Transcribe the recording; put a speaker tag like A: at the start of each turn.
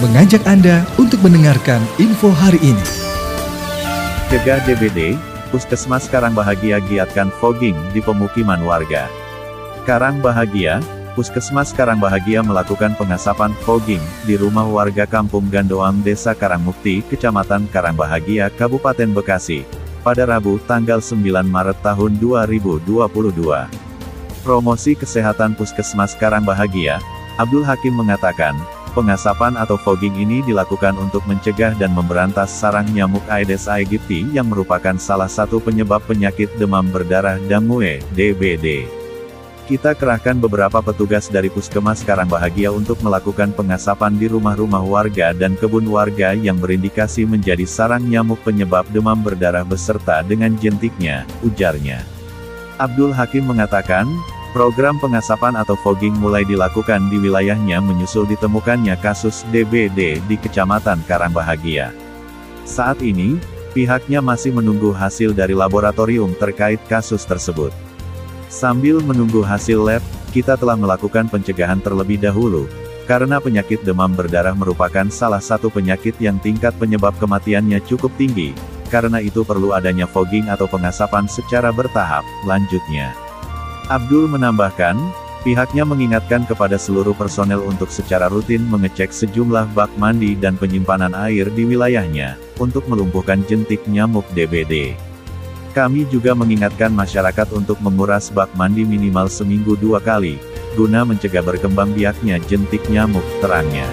A: mengajak Anda untuk mendengarkan info hari ini.
B: Cegah DBD, Puskesmas Karang Bahagia giatkan fogging di pemukiman warga. Karang Bahagia, Puskesmas Karang Bahagia melakukan pengasapan fogging di rumah warga Kampung Gandoang Desa Karangmukti, Kecamatan Karang Bahagia, Kabupaten Bekasi, pada Rabu tanggal 9 Maret tahun 2022. Promosi Kesehatan Puskesmas Karang Bahagia, Abdul Hakim mengatakan, Pengasapan atau fogging ini dilakukan untuk mencegah dan memberantas sarang nyamuk Aedes aegypti yang merupakan salah satu penyebab penyakit demam berdarah Damue, DBD. Kita kerahkan beberapa petugas dari Puskesmas Karang Bahagia untuk melakukan pengasapan di rumah-rumah warga dan kebun warga yang berindikasi menjadi sarang nyamuk penyebab demam berdarah beserta dengan jentiknya, ujarnya. Abdul Hakim mengatakan, Program pengasapan atau fogging mulai dilakukan di wilayahnya menyusul ditemukannya kasus DBD di Kecamatan Karangbahagia. Saat ini, pihaknya masih menunggu hasil dari laboratorium terkait kasus tersebut. Sambil menunggu hasil lab, kita telah melakukan pencegahan terlebih dahulu, karena penyakit demam berdarah merupakan salah satu penyakit yang tingkat penyebab kematiannya cukup tinggi, karena itu perlu adanya fogging atau pengasapan secara bertahap, lanjutnya. Abdul menambahkan, pihaknya mengingatkan kepada seluruh personel untuk secara rutin mengecek sejumlah bak mandi dan penyimpanan air di wilayahnya, untuk melumpuhkan jentik nyamuk DBD. Kami juga mengingatkan masyarakat untuk menguras bak mandi minimal seminggu dua kali, guna mencegah berkembang biaknya jentik nyamuk, terangnya.